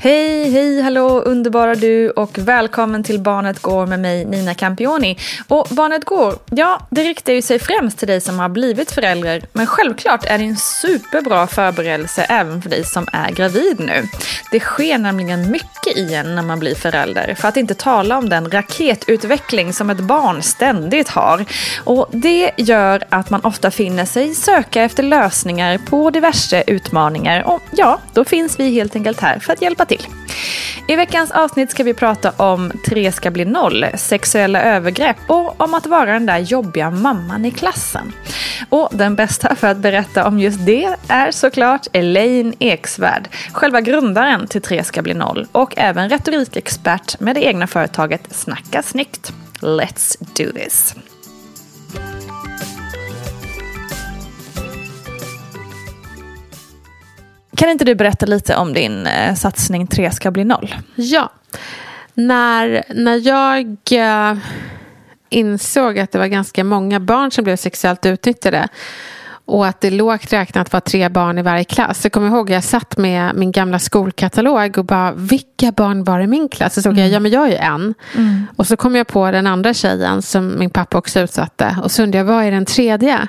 Hej, hej, hallå underbara du och välkommen till Barnet Går med mig Nina Campioni. Och Barnet Går, ja det riktar ju sig främst till dig som har blivit förälder men självklart är det en superbra förberedelse även för dig som är gravid nu. Det sker nämligen mycket i en när man blir förälder för att inte tala om den raketutveckling som ett barn ständigt har. Och det gör att man ofta finner sig söka efter lösningar på diverse utmaningar och ja, då finns vi helt enkelt här för att hjälpa till. I veckans avsnitt ska vi prata om Tre ska bli noll, sexuella övergrepp och om att vara den där jobbiga mamman i klassen. Och den bästa för att berätta om just det är såklart Elaine Eksvärd, själva grundaren till Tre ska bli noll och även retorikexpert med det egna företaget Snacka snyggt. Let's do this! Kan inte du berätta lite om din eh, satsning 3 ska bli noll? Ja. När, när jag eh, insåg att det var ganska många barn som blev sexuellt utnyttjade och att det lågt räknat var tre barn i varje klass. Så kommer jag ihåg att jag satt med min gamla skolkatalog och bara vilka barn var i min klass? Så såg mm. jag, ja men jag är ju en. Mm. Och så kom jag på den andra tjejen som min pappa också utsatte. Och så undrade jag, vad är den tredje?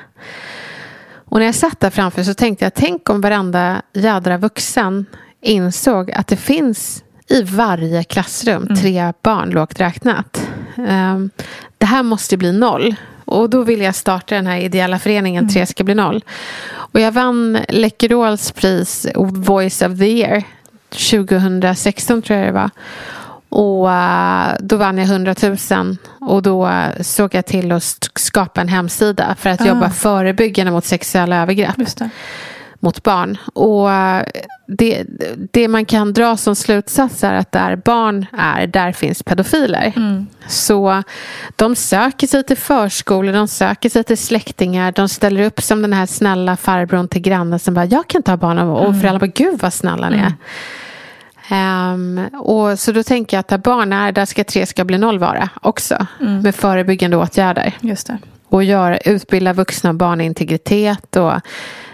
Och när jag satt där framför så tänkte jag, tänk om varenda jädra vuxen insåg att det finns i varje klassrum mm. tre barn lågt räknat. Um, det här måste bli noll. Och då ville jag starta den här ideella föreningen mm. Tre ska bli noll. Och jag vann Läkerols pris Voice of the Year 2016 tror jag det var. Och uh, då vann jag 100 000 och då uh, såg jag till att skapa en hemsida för att ah. jobba förebyggande mot sexuella övergrepp. mot barn. Och det, det man kan dra som slutsats är att där barn är, där finns pedofiler. Mm. Så de söker sig till förskolor, de söker sig till släktingar, de ställer upp som den här snälla farbrorn till grannen som bara, jag kan ta barnen och mm. föräldrarna bara, gud vad snälla ni är. Um, och så då tänker jag att där barn är, där ska tre ska bli noll vara också. Mm. Med förebyggande åtgärder. Just det. Och göra, utbilda vuxna och barn i integritet och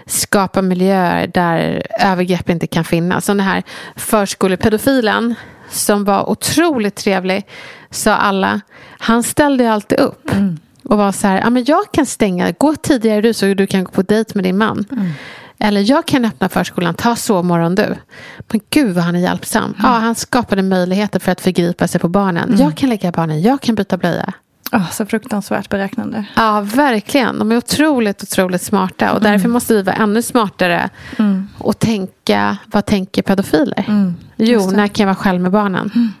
skapa miljöer där övergrepp inte kan finnas. Som den här förskolepedofilen som var otroligt trevlig, sa alla. Han ställde alltid upp. Mm. Och var så här, ja, men jag kan stänga, gå tidigare du så du kan gå på dejt med din man. Mm. Eller jag kan öppna förskolan, ta sovmorgon du. Men gud vad han är hjälpsam. Mm. Ja, han skapade möjligheter för att förgripa sig på barnen. Mm. Jag kan lägga barnen, jag kan byta blöja. Oh, så fruktansvärt beräknande. Ja, verkligen. De är otroligt, otroligt smarta. Och mm. därför måste vi vara ännu smartare. Mm. Och tänka, vad tänker pedofiler? Mm. Jo, när kan jag vara själv med barnen? Mm.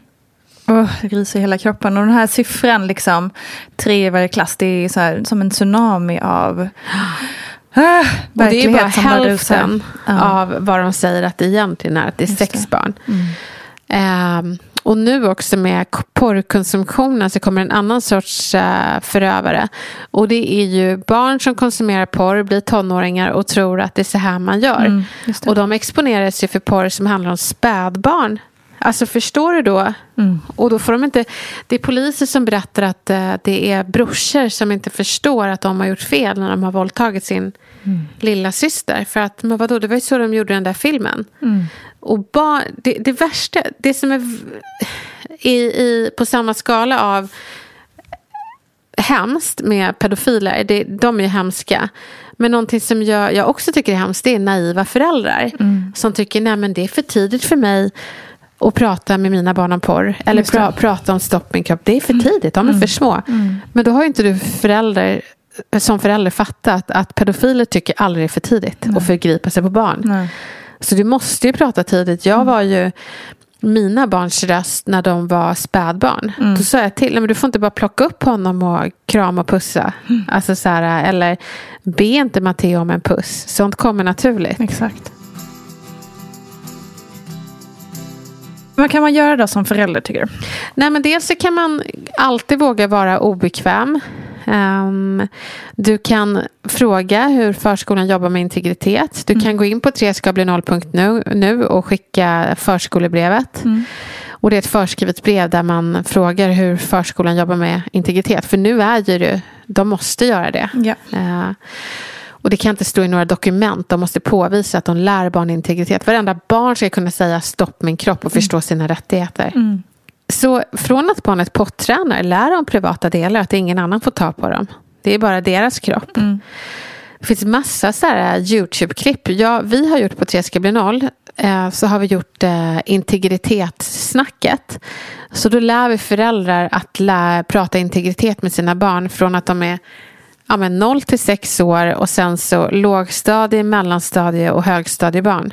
Oh, det ryser i hela kroppen. Och den här siffran, liksom, tre i varje klass, det är så här, som en tsunami av Ah, och det är bara hälften av vad de säger att det egentligen är, att det är Just sex det. barn. Mm. Um, och nu också med porrkonsumtionen så kommer en annan sorts uh, förövare. Och det är ju barn som konsumerar porr, blir tonåringar och tror att det är så här man gör. Mm, och de exponerar sig för porr som handlar om spädbarn. Alltså förstår du då? Mm. Och då får de inte... Det är poliser som berättar att uh, det är brorsor som inte förstår att de har gjort fel när de har våldtagit sin mm. lilla syster. För att, men vadå, det var ju så de gjorde den där filmen. Mm. Och bar, det, det värsta, det som är i, i, på samma skala av hemskt med pedofiler, det, de är ju hemska. Men någonting som jag, jag också tycker är hemskt, det är naiva föräldrar. Mm. Som tycker, nej men det är för tidigt för mig att prata med mina barn om porr. Eller pra, prata om stopp min kropp. Det är för mm. tidigt, de är mm. för små. Mm. Men då har ju inte du förälder som förälder fattat att pedofiler tycker aldrig är för tidigt Nej. att förgripa sig på barn. Nej. Så du måste ju prata tidigt. Jag mm. var ju mina barns röst när de var spädbarn. Mm. Då sa jag till men du får inte bara plocka upp honom och krama och pussa. Mm. Alltså så här, eller be inte Matteo om en puss. Sånt kommer naturligt. Exakt. Vad kan man göra då som förälder tycker du? Nej men dels så kan man alltid våga vara obekväm. Um, du kan fråga hur förskolan jobbar med integritet. Du mm. kan gå in på treskabli0.nu nu och skicka förskolebrevet. Mm. Och det är ett förskrivet brev där man frågar hur förskolan jobbar med integritet. För nu är ju det, de måste göra det. Ja. Uh, och det kan inte stå i några dokument. De måste påvisa att de lär barn integritet. Varenda barn ska kunna säga stopp min kropp och förstå mm. sina rättigheter. Mm. Så från att barnet pottränar lär de privata delar att ingen annan får ta på dem. Det är bara deras kropp. Mm. Det finns massa så här YouTube-klipp. Ja, vi har gjort på Tre ska bli noll. Eh, så har vi gjort eh, integritetssnacket. Så då lär vi föräldrar att lä, prata integritet med sina barn från att de är ja, men 0 till 6 år och sen så lågstadie, mellanstadie och högstadiebarn.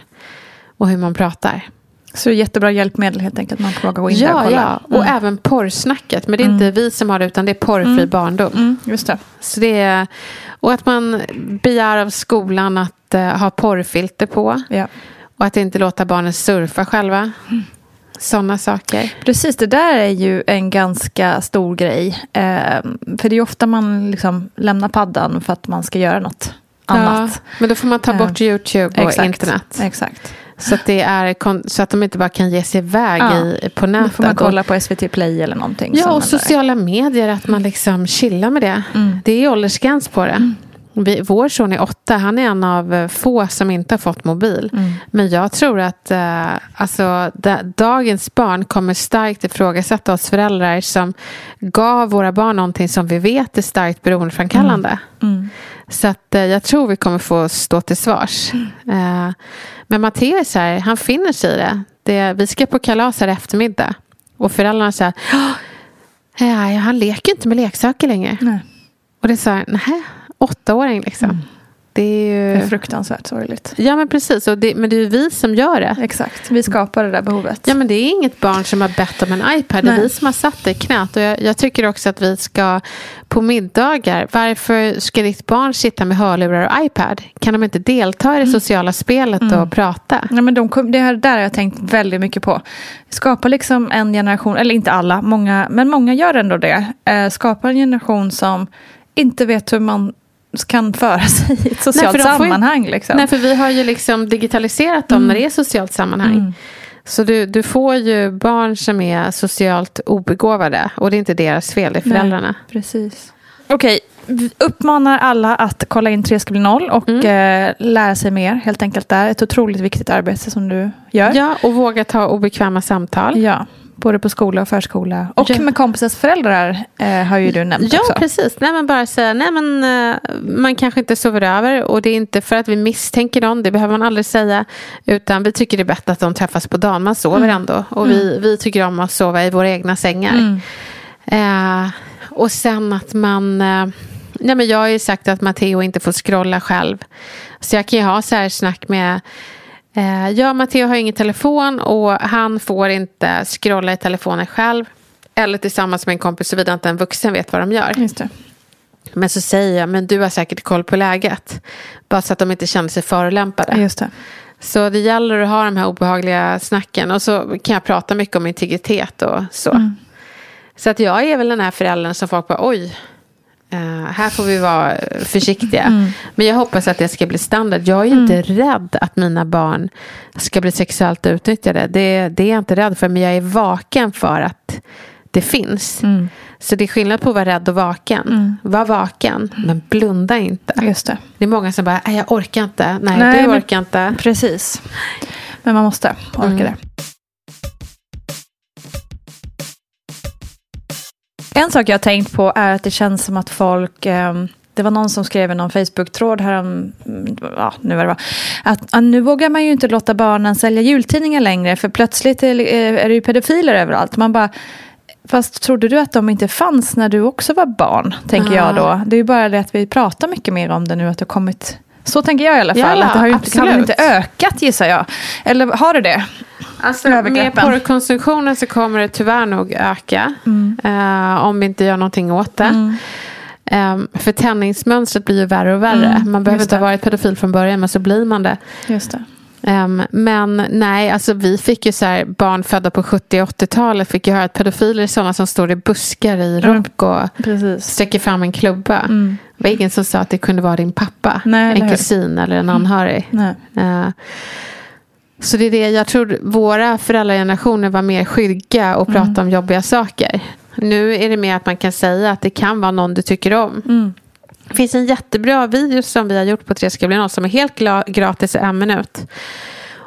Och hur man pratar. Så jättebra hjälpmedel helt enkelt. Man våga gå in ja, där och kolla. Ja, och mm. även porrsnacket. Men det är inte mm. vi som har det utan det är porrfri mm. barndom. Mm, just det. Så det är, och att man begär av skolan att uh, ha porrfilter på. Ja. Och att inte låta barnen surfa själva. Sådana saker. Precis, det där är ju en ganska stor grej. Eh, för det är ofta man liksom lämnar paddan för att man ska göra något annat. Ja, men då får man ta bort uh, YouTube och exakt, internet. Exakt. Så att, det är, så att de inte bara kan ge sig iväg ja. i, på nätet. Då får man kolla på SVT Play eller någonting. Ja, och sociala medier. Att man liksom chillar med det. Mm. Det är åldersgräns på det. Mm. Vi, vår son är åtta. Han är en av få som inte har fått mobil. Mm. Men jag tror att uh, alltså, da, dagens barn kommer starkt ifrågasätta oss föräldrar som gav våra barn någonting som vi vet är starkt beroendeframkallande. Mm. Mm. Så att, uh, jag tror vi kommer få stå till svars. Uh, men Mattias här, han finner sig i det. det. Vi ska på kalas här eftermiddag. Och föräldrarna säger han leker inte med leksaker längre. Nej. Och det är så här, nej, åttaåring liksom. Mm. Det är ju... Det är fruktansvärt sorgligt. Ja men precis, och det, men det är ju vi som gör det. Exakt, vi skapar det där behovet. Ja men det är inget barn som har bett om en iPad. Det är Nej. vi som har satt det i knät. Och jag, jag tycker också att vi ska på middagar. Varför ska ditt barn sitta med hörlurar och iPad? Kan de inte delta i det sociala spelet och prata? Ja, men de det här där har jag tänkt väldigt mycket på. Skapa liksom en generation, eller inte alla, många, men många gör ändå det. Eh, skapa en generation som inte vet hur man kan föra sig i ett socialt de får ju- sammanhang. Liksom. Nej, för vi har ju liksom digitaliserat dem när det är socialt sammanhang. Så du, du får ju barn som är socialt obegåvade. Och det är inte deras fel, det är föräldrarna. Nej, precis. Okej, vi uppmanar alla att kolla in 3 ska bli noll och Mm. eh, lära sig mer helt enkelt där. Ett otroligt viktigt arbete som du gör. Ja, och våga ta obekväma samtal. Ja, både på skola och förskola. Och Ja. med kompisars föräldrar eh, har ju du nämnt Ja, också. precis. Nej, men bara säga, nej men eh, man kanske inte sover över och det är inte för att vi misstänker någon, det behöver man aldrig säga. Utan vi tycker det är bättre att de träffas på dagen, man sover ändå. Och vi, vi tycker om att sova i våra egna sängar. Eh, och sen att man, eh, nej men jag har ju sagt att Matteo inte får scrolla själv. Så jag kan ju ha så här snack med Eh, ja, Matteo har ingen telefon och han får inte scrolla i telefonen själv. Eller tillsammans med en kompis såvida inte en vuxen vet vad de gör. Men så säger jag, men du har säkert koll på läget. Bara så att de inte känner sig förolämpade. Just det. Så det gäller att ha de här obehagliga snacken. Och så kan jag prata mycket om integritet och så. Så att jag är väl den här föräldern som folk bara, oj. Eh, här får vi vara försiktiga. Men jag hoppas att det ska bli standard. Jag är ju inte rädd att mina barn ska bli sexuellt utnyttjade. Det, det är jag inte rädd för. Men jag är vaken för att det finns. Så det är skillnad på att vara rädd och vaken. Var vaken, men blunda inte. Just det. Det är många som bara, "Nej, jag orkar inte. Nej, Nej, du men- orkar inte. Precis. Men man måste orka Mm. det. En sak jag har tänkt på är att det känns som att folk ehm, det var någon som skrev i någon Facebook-tråd här om, ja, nu var det var, att ah, nu vågar man ju inte låta barnen sälja jultidningar längre för plötsligt är, är det ju pedofiler överallt. Man bara, fast trodde du att de inte fanns när du också var barn? Tänker jag då. Det är ju bara det att vi pratar mycket mer om det nu, att det har kommit så tänker jag i alla Ja, fall. att det har ju inte, kan absolut. inte ökat gissar jag. Eller har det det? Alltså, med porrkonsumtionen så kommer det tyvärr nog öka. eh, om vi inte gör någonting åt det. Um, för tändningsmönstret blir ju värre och värre. Mm, man behöver inte ha varit pedofil från början men så blir man det. Just det. Ehm, men nej, alltså vi fick ju så här, barn födda på 70 och 80-talet fick ju höra att pedofiler är sådana som står i buskar i rock och Precis. sträcker fram en klubba. Mm. Det var ingen som sa att det kunde vara din pappa, Nej, en kusin eller en anhörig. Nej. Eh, så det är det, jag tror våra föräldragenerationer var mer skygga och prata om jobbiga saker. Nu är det mer att man kan säga att det kan vara någon du tycker om. Mm. Det finns en jättebra video som vi har gjort på Tre ska bli någon som är helt gratis i en minut.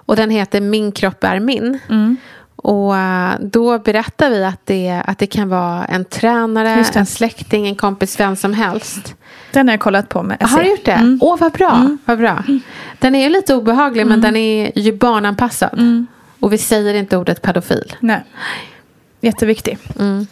Och den heter Min kropp är min. Mm. Och eh, då berättar vi att det, att det kan vara en tränare, en släkting, en kompis, vem som helst. Den har jag kollat på med. Har du gjort det? Mm. Åh, vad bra. Vad bra. Den är ju lite obehaglig, men den är ju barnanpassad. Mm. Och vi säger inte ordet pedofil. Nej. Jätteviktig. Mm.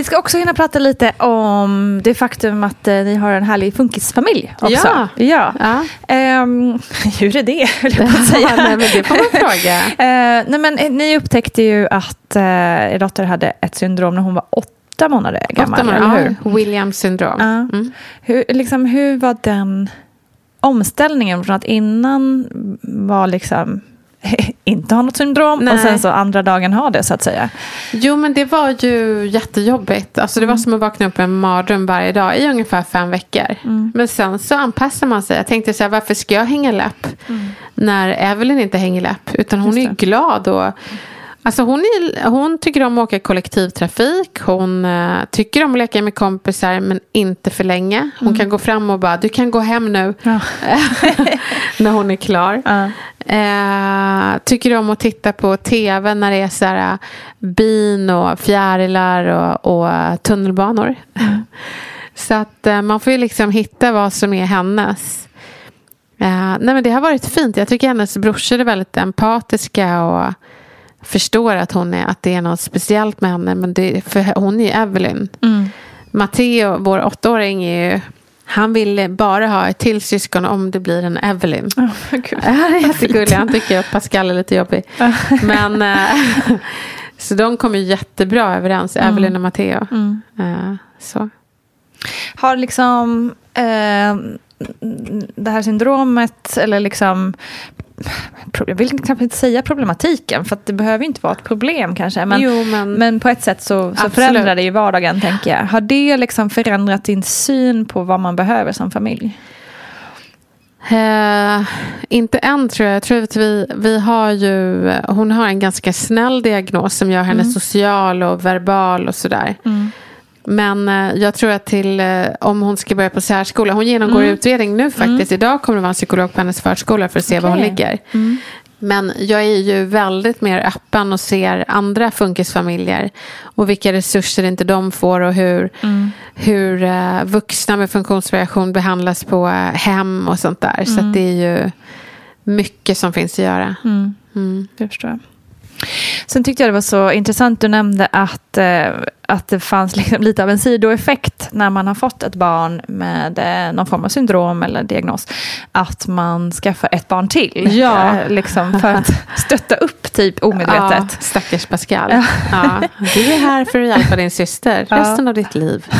Vi ska också hinna prata lite om det faktum att eh, ni har en härlig funkisfamilj också. Ja. ja. Ja. Ehm, hur är det, höll jag på att säga. nej, men det får man fråga. Eh, nej, men, eh, ni upptäckte ju att uh, er dotter hade ett syndrom när hon var åtta månader gammal, Åtta månader, ja. Williams syndrom. Ja. Mm. Hur, liksom, hur var den omställningen från att innan var liksom inte ha något syndrom Nej. och sen så andra dagen ha det så att säga. Jo, men det var ju jättejobbigt. Alltså, det var som att vakna upp med en mardröm varje dag i ungefär fem veckor. Men sen så anpassar man sig. Jag tänkte så här, varför ska jag hänga läpp när Evelyn inte hänger läpp? Utan hon är ju glad och Alltså hon, är, hon tycker om att åka kollektivtrafik. Hon eh, tycker om att leka med kompisar men inte för länge. Hon kan gå fram och bara, du kan gå hem nu. Ja. när hon är klar. Ja. Eh, tycker om att titta på tv när det är så här, eh, bin och fjärilar och, och tunnelbanor. så att eh, man får ju liksom hitta vad som är hennes. Nej men det har varit fint. Jag tycker hennes brorsor är väldigt empatiska och förstår att, hon är, att det är något speciellt med henne. Men det, för hon är ju Evelyn. Mm. Matteo, vår åttaåring, är ju han vill bara ha ett till syskon om det blir en Evelyn. Oh. Han är jättegullig. Han tycker att Pascal är lite jobbig. Men, äh, så de kommer jättebra överens, mm. Evelyn och Matteo. Mm. Äh, så. Har liksom eh, det här syndromet eller liksom jag vill knappt inte säga problematiken, för det behöver inte vara ett problem kanske. Men, jo, men, men på ett sätt så, så förändrar det ju vardagen, tänker jag. Har det liksom förändrat din syn på vad man behöver som familj? Uh, inte än tror jag. Jag tror att vi, vi har ju, hon har en ganska snäll diagnos som gör henne mm. social och verbal och sådär. Mm. Men eh, jag tror att till eh, om hon ska börja på särskola. Hon genomgår mm. utredning nu faktiskt. Mm. Idag kommer det vara en psykolog på hennes förskola för att se okay. var hon ligger. Mm. Men jag är ju väldigt mer öppen och ser andra funkisfamiljer. Och vilka resurser inte de får och hur, mm. hur uh, vuxna med funktionsvariation behandlas på uh, hem och sånt där. Så mm. det är ju mycket som finns att göra. Mm. mm. Det förstår jag. Sen tyckte jag det var så intressant, du nämnde att, eh, att det fanns liksom lite av en sidoeffekt när man har fått ett barn med eh, någon form av syndrom eller diagnos. Att man skaffar ett barn till. Ja. Eh, liksom för att stötta upp typ omedvetet. Ja, stackars Pascal. Ja. Ja. Du är här för att hjälpa din syster resten av ditt liv.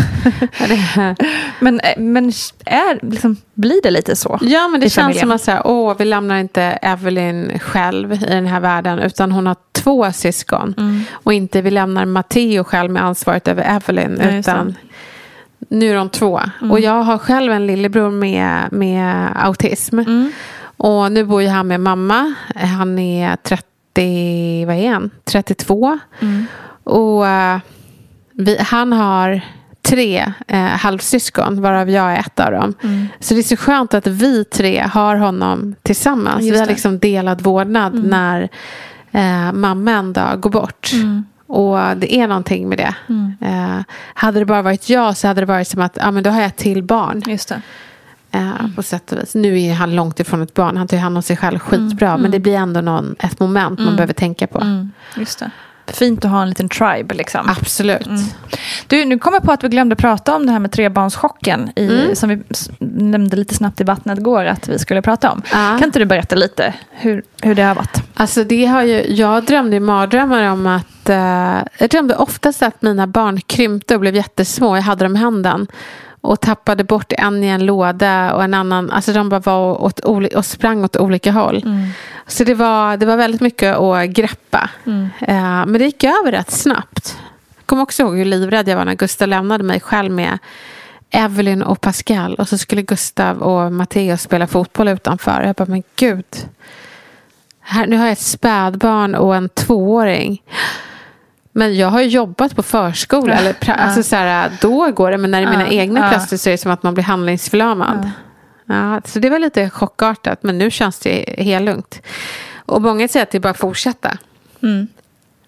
men men är, liksom, blir det lite så? Ja, men det känns som att här, åh, vi lämnar inte Evelyn själv i den här världen utan hon har två syskon. Mm. Och inte vi lämnar Matteo själv med ansvaret över Evelyn. Nej, utan nu är de två. Mm. Och jag har själv en lillebror med, med autism. Mm. Och nu bor ju han med mamma. Han är 30, vad är han? 32. Mm. Och uh, vi, han har tre eh, halvsyskon, varav jag är ett av dem. Mm. Så det är så skönt att vi tre har honom tillsammans. vi har liksom delad vårdnad mm. när eh, mamma en dag går bort. Mm. Och det är någonting med det. Mm. Eh, hade det bara varit jag så hade det varit som att ja, men då har jag ett till barn. Just det. Eh, på sätt och vis. Nu är han långt ifrån ett barn. Han tar hand om sig själv skitbra. Mm. Men det blir ändå någon, ett moment man mm. behöver tänka på. Mm. Just det. Fint att ha en liten tribe liksom. Absolut. Mm. Du, nu kommer jag på att vi glömde prata om det här med trebarnschocken. I, mm. Som vi nämnde lite snabbt i vattnet går att vi skulle prata om. Ah. Kan inte du berätta lite hur, hur det har varit? Alltså det har ju, jag drömde ju mardrömmar om att uh, jag drömde oftast att mina barn krympte och blev jättesmå. Jag hade dem i handen och tappade bort en i en låda och en annan. Alltså de bara var åt, och sprang åt olika håll. Mm. Så det var, det var väldigt mycket att greppa. Mm. Uh, men det gick över rätt snabbt. Jag kommer också ihåg hur livrädd jag var när Gustav lämnade mig själv med Evelyn och Pascal. Och så skulle Gustav och Matteo spela fotboll utanför. Jag bara, men gud. Här, nu har jag ett spädbarn och en tvååring. Men jag har jobbat på förskola. Eller, ja. alltså, så här, då går det. Men när det är mina ja. egna plötsligt så är det som att man blir handlingsförlamad. Ja. ja. så det var lite chockartat. Men nu känns det helt lugnt. Och många säger att det är bara att fortsätta. Mm.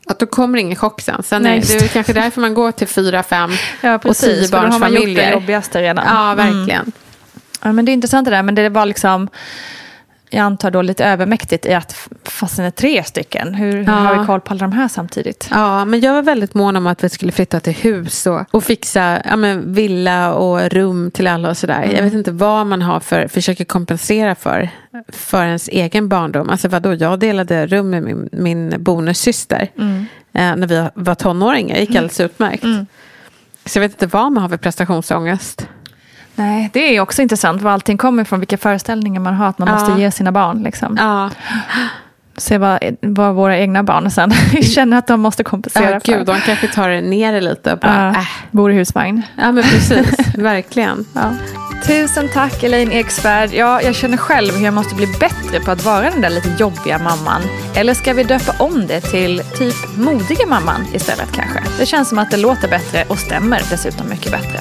Att då kommer ingen chock sen. sen Nej, är, det är kanske därför man går till fyra, fem ja, och tio barns familjer. Då har man gjort det jobbigaste redan. Ja, verkligen. Mm. Ja, men det är intressant det där. Men det var liksom jag antar då lite övermäktigt i att fastän är tre stycken. Hur, hur ja. har vi koll på alla de här samtidigt? Ja, men jag var väldigt mån om att vi skulle flytta till hus och, och fixa ja, men, villa och rum till alla och sådär. Mm. Jag vet inte vad man har för, försöker kompensera för, för ens egen barndom. Alltså vadå, jag delade rum med min, min bonussyster mm. eh, när vi var tonåringar. Det gick mm. alldeles utmärkt. Mm. Så jag vet inte vad man har för prestationsångest. Nej, det är också intressant var allting kommer ifrån, vilka föreställningar man har att man ja. måste ge sina barn. Liksom. Ja. Se vad, vad våra egna barn sen känner att de måste kompensera ja, för. Gud, de kanske tar ner det lite och bara, uh, äh. Bor i husvagn. Ja, men precis. Verkligen. Ja. Tusen tack Elaine Eksvärd. Ja, jag känner själv hur jag måste bli bättre på att vara den där lite jobbiga mamman. Eller ska vi döpa om det till typ modiga mamman istället kanske? Det känns som att det låter bättre och stämmer dessutom mycket bättre.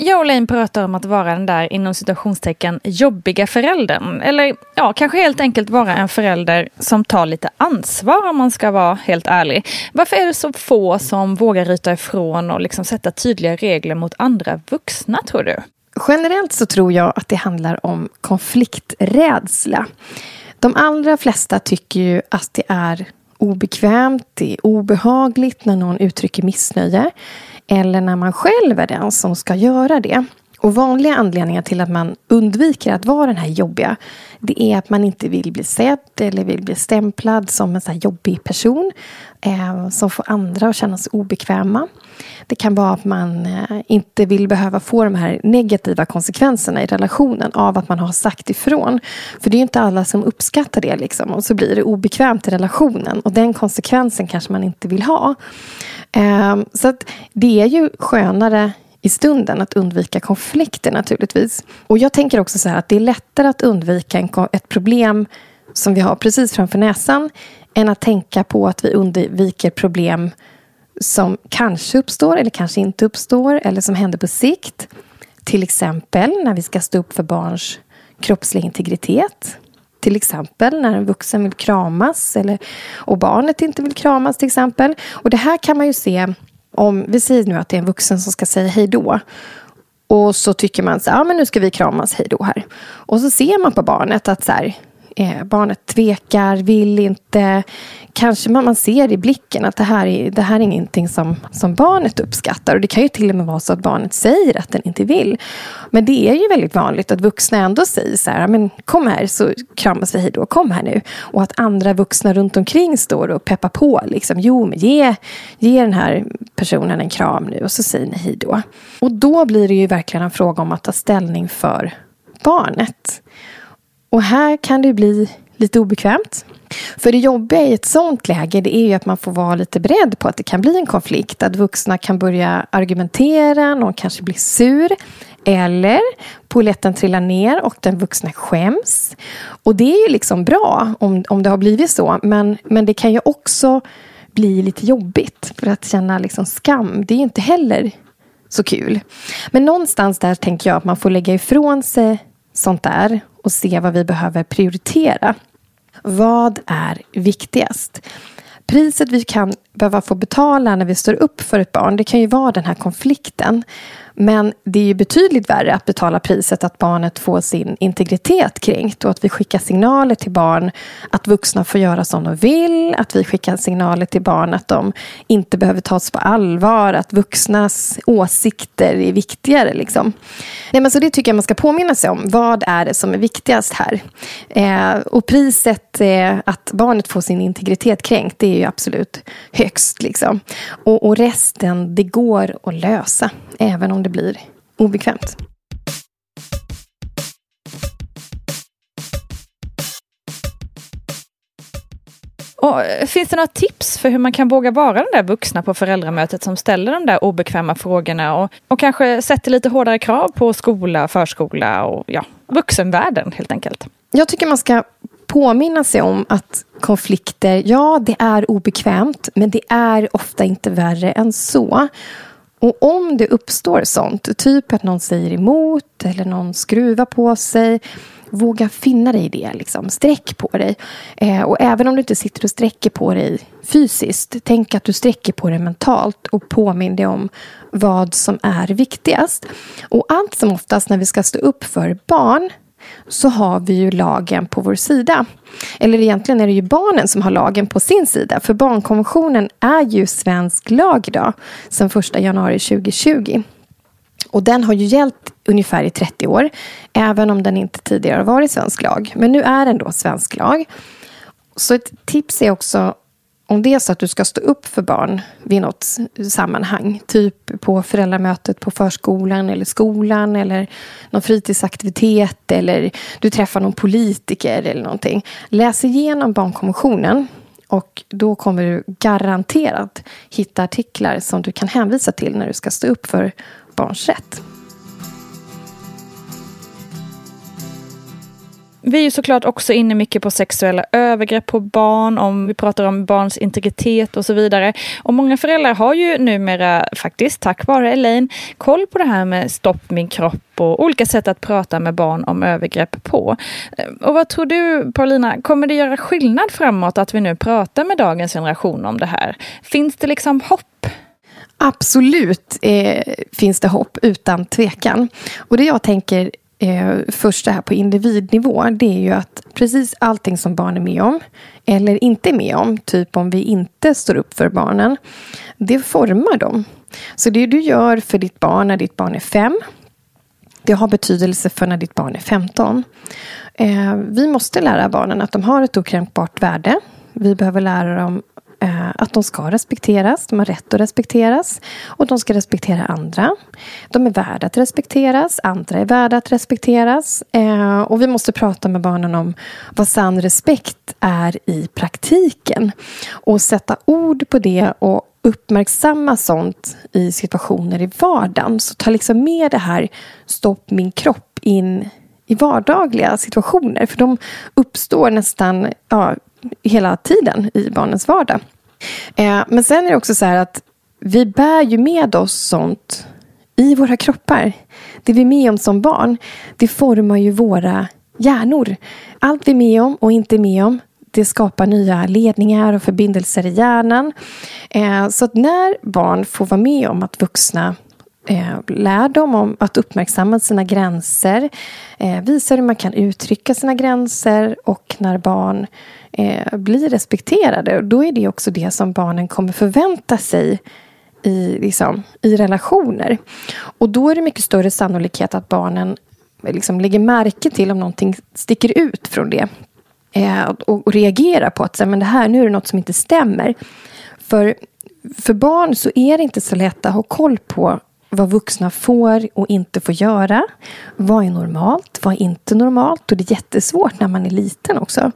Jag och Lane pratar om att vara den där inom citationstecken jobbiga föräldern. Eller ja, kanske helt enkelt vara en förälder som tar lite ansvar om man ska vara helt ärlig. Varför är det så få som vågar ryta ifrån och liksom sätta tydliga regler mot andra vuxna tror du? Generellt så tror jag att det handlar om konflikträdsla. De allra flesta tycker ju att det är obekvämt, det är obehagligt när någon uttrycker missnöje eller när man själv är den som ska göra det. Och vanliga anledningar till att man undviker att vara den här jobbiga det är att man inte vill bli sedd eller vill bli stämplad som en så jobbig person eh, som får andra att känna sig obekväma. Det kan vara att man eh, inte vill behöva få de här negativa konsekvenserna i relationen av att man har sagt ifrån. För det är ju inte alla som uppskattar det liksom. och så blir det obekvämt i relationen och den konsekvensen kanske man inte vill ha. Eh, så att det är ju skönare i stunden att undvika konflikter naturligtvis. Och jag tänker också så här att det är lättare att undvika en, ett problem som vi har precis framför näsan än att tänka på att vi undviker problem som kanske uppstår eller kanske inte uppstår eller som händer på sikt. Till exempel när vi ska stå upp för barns kroppsliga integritet. Till exempel när en vuxen vill kramas eller, och barnet inte vill kramas till exempel. Och det här kan man ju se om vi säger nu att det är en vuxen som ska säga hej då. Och så tycker man så ja men nu ska vi kramas hej då här. Och så ser man på barnet att så här, eh, barnet tvekar, vill inte. Kanske man, man ser i blicken att det här är, det här är ingenting som, som barnet uppskattar. Och det kan ju till och med vara så att barnet säger att den inte vill. Men det är ju väldigt vanligt att vuxna ändå säger så här, men kom här så kramas vi hej då, kom här nu. Och att andra vuxna runt omkring står och peppar på. Liksom, jo, men ge, ge den här personen en kram nu och så säger ni hej då. Och då blir det ju verkligen en fråga om att ta ställning för barnet. Och här kan det bli lite obekvämt. För det jobbiga i ett sånt läge det är ju att man får vara lite beredd på att det kan bli en konflikt. Att vuxna kan börja argumentera, någon kanske blir sur. Eller polletten trillar ner och den vuxna skäms. Och det är ju liksom bra om, om det har blivit så. Men, men det kan ju också bli lite jobbigt. För att känna liksom skam, det är ju inte heller så kul. Men någonstans där tänker jag att man får lägga ifrån sig sånt där och se vad vi behöver prioritera. Vad är viktigast? Priset vi kan behöva få betala när vi står upp för ett barn, det kan ju vara den här konflikten. Men det är ju betydligt värre att betala priset att barnet får sin integritet kränkt och att vi skickar signaler till barn att vuxna får göra som de vill, att vi skickar signaler till barn att de inte behöver tas på allvar, att vuxnas åsikter är viktigare. Liksom. Nej, men så det tycker jag man ska påminna sig om. Vad är det som är viktigast här? Eh, och priset eh, att barnet får sin integritet kränkt, det är ju absolut högst. Liksom. Och, och resten, det går att lösa, även om det blir obekvämt. Och eh, finns det några tips för hur man kan våga vara den där vuxna på föräldramötet som ställer de där obekväma frågorna och, och kanske sätter lite hårdare krav på skola, förskola och ja, vuxenvärlden helt enkelt? Jag tycker man ska påminna sig om att konflikter, ja det är obekvämt men det är ofta inte värre än så. Och om det uppstår sånt, typ att någon säger emot eller någon skruvar på sig Våga finna dig i det. Liksom. Sträck på dig. Eh, och även om du inte sitter och sträcker på dig fysiskt, tänk att du sträcker på dig mentalt och påminn dig om vad som är viktigast. Och allt som oftast när vi ska stå upp för barn så har vi ju lagen på vår sida. Eller egentligen är det ju barnen som har lagen på sin sida. För barnkonventionen är ju svensk lag idag, sedan 1 januari 2020. Och den har ju gällt ungefär i 30 år, även om den inte tidigare har varit svensk lag. Men nu är den då svensk lag. Så ett tips är också om det är så att du ska stå upp för barn vid något sammanhang, typ på föräldramötet på förskolan eller skolan eller någon fritidsaktivitet eller du träffar någon politiker eller någonting. Läs igenom barnkonventionen och då kommer du garanterat hitta artiklar som du kan hänvisa till när du ska stå upp för barns rätt. Vi är ju såklart också inne mycket på sexuella övergrepp på barn, om vi pratar om barns integritet och så vidare. Och många föräldrar har ju numera faktiskt, tack vare Elaine, koll på det här med stopp min kropp och olika sätt att prata med barn om övergrepp på. Eh, och vad tror du, Paulina, kommer det göra skillnad framåt att vi nu pratar med dagens generation om det här? Finns det liksom hopp? Absolut eh, finns det hopp, utan tvekan. Och det jag tänker eh, först det här på individnivå, det är ju att precis allting som barn är med om, eller inte är med om, typ om vi inte står upp för barnen, det formar dem. Så det du gör för ditt barn när ditt barn är fem, det har betydelse för när ditt barn är 15. Eh, vi måste lära barnen att de har ett okränkbart värde. Vi behöver lära dem Eh, att de ska respekteras, de har rätt att respekteras och de ska respektera andra. De är värda att respekteras, andra är värda att respekteras. Eh, och vi måste prata med barnen om vad sann respekt är i praktiken. Och sätta ord på det och uppmärksamma sånt i situationer i vardagen. Så ta liksom med det här stopp min kropp in i vardagliga situationer. För de uppstår nästan ja, hela tiden i barnens vardag. Eh, men sen är det också så här att vi bär ju med oss sånt i våra kroppar. Det vi är med om som barn, det formar ju våra hjärnor. Allt vi är med om och inte är med om, det skapar nya ledningar och förbindelser i hjärnan. Eh, så att när barn får vara med om att vuxna eh, lär dem om att uppmärksamma sina gränser, eh, visar hur man kan uttrycka sina gränser och när barn eh, blir respekterade, då är det också det som barnen kommer förvänta sig i, liksom, i relationer. Och då är det mycket större sannolikhet att barnen eh, liksom lägger märke till om någonting sticker ut från det. Eh, och, och reagerar på att men det här, nu är det något som inte stämmer. För, för barn så är det inte så lätt att ha koll på vad vuxna får och inte får göra. Vad är normalt? Vad är inte normalt? Och det är jättesvårt när man är liten också.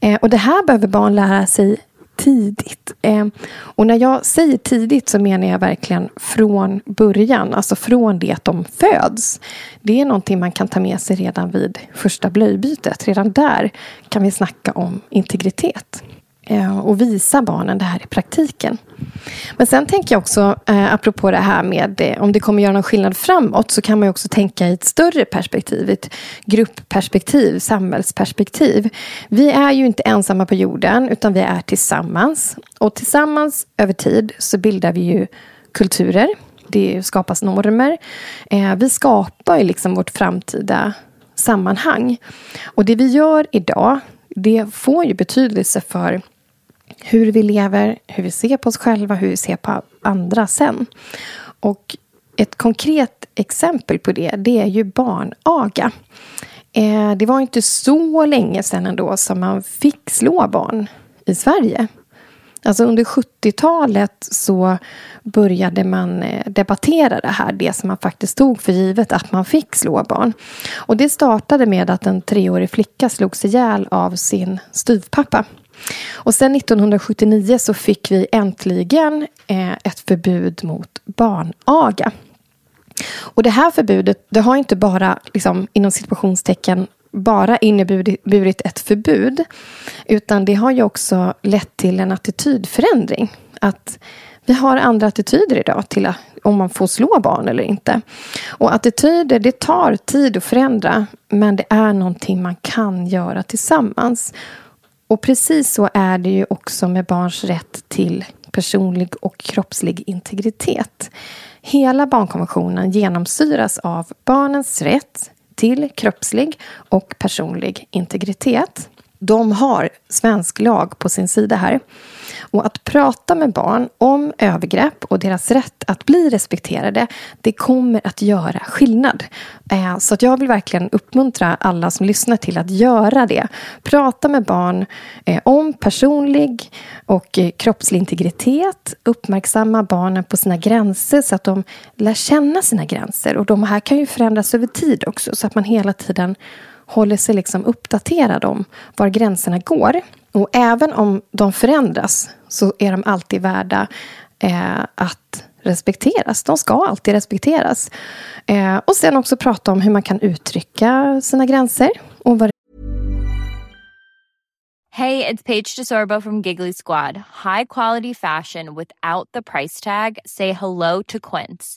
Eh, och det här behöver barn lära sig tidigt. Eh, och när jag säger tidigt så menar jag verkligen från början. Alltså från det att de föds. Det är någonting man kan ta med sig redan vid första blöjbytet. Redan där kan vi snacka om integritet. Eh, och visa barnen det här i praktiken. Men sen tänker jag också, eh, apropå det här med om det kommer göra någon skillnad framåt, så kan man ju också tänka i ett större perspektiv, ett gruppperspektiv, samhällsperspektiv. Vi är ju inte ensamma på jorden, utan vi är tillsammans. Och tillsammans över tid så bildar vi ju kulturer. Det skapas normer. Eh, vi skapar ju liksom vårt framtida sammanhang. Och det vi gör idag, det får ju betydelse för hur vi lever, hur vi ser på oss själva, hur vi ser på andra sen. Och ett konkret exempel på det, det är ju barnaga. Eh, det var inte så länge sedan ändå som man fick slå barn i Sverige. Alltså under 70-talet så började man eh, debattera det här, det som man faktiskt tog för givet att man fick slå barn. Och det startade med att en treårig flicka slogs ihjäl av sin styvpappa. Och sen 1979 så fick vi äntligen eh, ett förbud mot barnaga. Och det här förbudet, det har inte bara liksom, inom situationstecken bara inneburit ett förbud. Utan det har ju också lett till en attitydförändring. Att vi har andra attityder idag till om man får slå barn eller inte. Och attityder, det tar tid att förändra. Men det är någonting man kan göra tillsammans. Och precis så är det ju också med barns rätt till personlig och kroppslig integritet. Hela barnkonventionen genomsyras av barnens rätt till kroppslig och personlig integritet. De har svensk lag på sin sida här. Och att prata med barn om övergrepp och deras rätt att bli respekterade, det kommer att göra skillnad. Eh, så att jag vill verkligen uppmuntra alla som lyssnar till att göra det. Prata med barn eh, om personlig och eh, kroppslig integritet. Uppmärksamma barnen på sina gränser så att de lär känna sina gränser. Och de här kan ju förändras över tid också så att man hela tiden håller sig liksom uppdaterad om var gränserna går. Och även om de förändras så är de alltid värda eh, att respekteras. De ska alltid respekteras. Eh, och sen också prata om hur man kan uttrycka sina gränser. Och vad det är Paige DeSorbo från Giggly Squad. High quality fashion without the price tag. Say hello to Quince.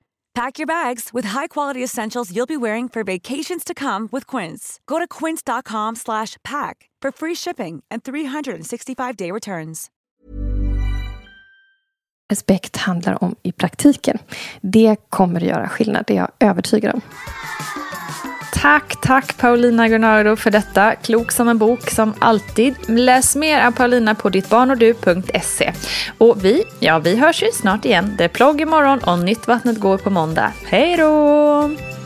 Pack your bags with high-quality essentials you'll be wearing for vacations to come with Quince. Go to quince.com slash pack for free shipping and 365-day returns. Respekt handlar om i praktiken. Det kommer att göra skillnad, det är jag övertygad om. Tack, tack Paulina Gunnardo för detta. Klok som en bok som alltid. Läs mer av Paulina på dittbarnodu.se. Och vi, ja vi hörs ju snart igen. Det är plogg imorgon och nytt Vattnet går på måndag. Hej då!